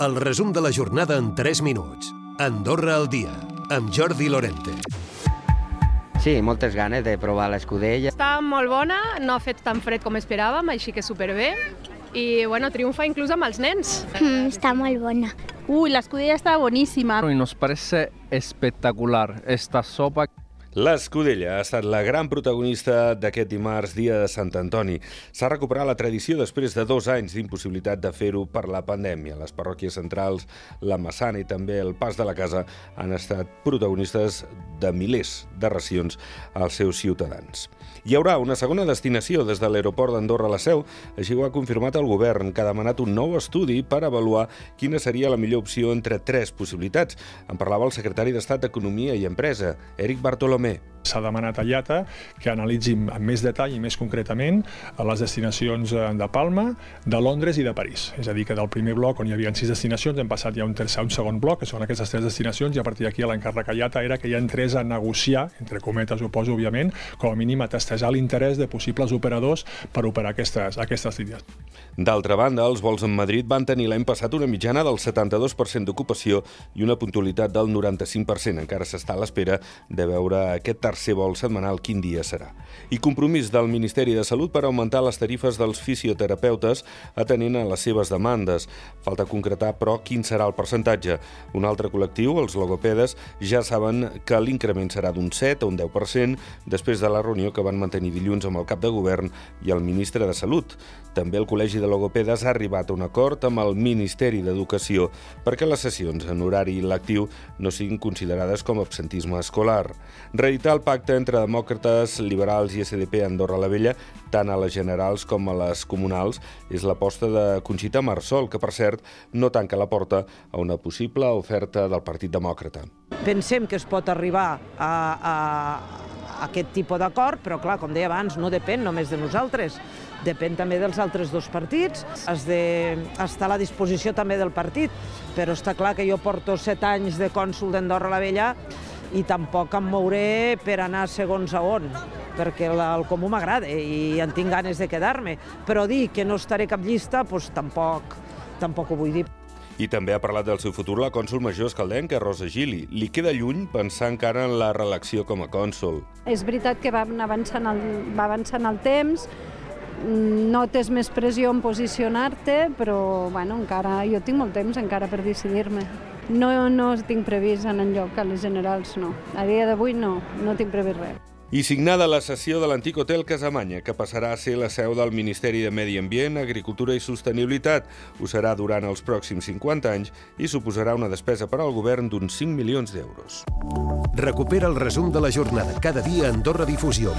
El resum de la jornada en 3 minuts. Andorra al dia, amb Jordi Lorente. Sí, moltes ganes de provar l'escudella. Està molt bona, no ha fet tan fred com esperàvem, així que superbé. I bueno, triomfa inclús amb els nens. Mm, està molt bona. Uy, la escudella está buenísima. Y nos parece espectacular esta sopa. L'Escudella ha estat la gran protagonista d'aquest dimarts, dia de Sant Antoni. S'ha recuperat la tradició després de dos anys d'impossibilitat de fer-ho per la pandèmia. Les parròquies centrals, la Massana i també el Pas de la Casa han estat protagonistes de milers de racions als seus ciutadans. Hi haurà una segona destinació des de l'aeroport d'Andorra a la Seu, així ho ha confirmat el govern, que ha demanat un nou estudi per avaluar quina seria la millor opció entre tres possibilitats. En parlava el secretari d'Estat d'Economia i Empresa, Eric Bartolomé. S'ha demanat a IATA que analitzi amb més detall i més concretament les destinacions eh, de Palma, de Londres i de París. És a dir, que del primer bloc, on hi havia sis destinacions, hem passat ja un tercer, un segon bloc, que són aquestes tres destinacions, i a partir d'aquí l'encàrrec a IATA era que ja entrés a negociar, entre cometes ho poso, òbviament, com a mínim a testejar l'interès de possibles operadors per operar aquestes, aquestes línies. D'altra banda, els vols en Madrid van tenir l'any passat una mitjana del 72% d'ocupació i una puntualitat del 95%. Encara s'està a l'espera de veure aquest tercer vol setmanal quin dia serà. I compromís del Ministeri de Salut per augmentar les tarifes dels fisioterapeutes atenent a les seves demandes. Falta concretar, però, quin serà el percentatge. Un altre col·lectiu, els logopedes, ja saben que l'increment serà d'un 7 a un 10% després de la reunió que van mantenir dilluns amb el cap de govern i el ministre de Salut. També el Col·legi de Logopedes ha arribat a un acord amb el Ministeri d'Educació perquè les sessions en horari lectiu no siguin considerades com absentisme escolar. Reeditar el pacte entre demòcrates, liberals i SDP a Andorra la Vella, tant a les generals com a les comunals, és l'aposta de Conxita Marsol, que, per cert, no tanca la porta a una possible oferta del Partit Demòcrata. Pensem que es pot arribar a, a, aquest tipus d'acord, però clar, com deia abans, no depèn només de nosaltres, depèn també dels altres dos partits, has d'estar a la disposició també del partit, però està clar que jo porto set anys de cònsul d'Andorra la Vella i tampoc em mouré per anar segons a on, perquè el comú m'agrada i en tinc ganes de quedar-me, però dir que no estaré cap llista, doncs tampoc, tampoc ho vull dir. I també ha parlat del seu futur la cònsul major escaldenca, Rosa Gili. Li queda lluny pensar encara en la reelecció com a cònsul. És veritat que va avançant el, va avançant el temps, notes més pressió en posicionar-te, però bueno, encara jo tinc molt temps encara per decidir-me. No, no tinc previst en enlloc a les generals, no. A dia d'avui no, no tinc previst res. I signada la sessió de l'antic hotel Casamanya, que passarà a ser la seu del Ministeri de Medi Ambient, Agricultura i Sostenibilitat. Ho serà durant els pròxims 50 anys i suposarà una despesa per al govern d'uns 5 milions d'euros. Recupera el resum de la jornada cada dia a Andorra Difusió.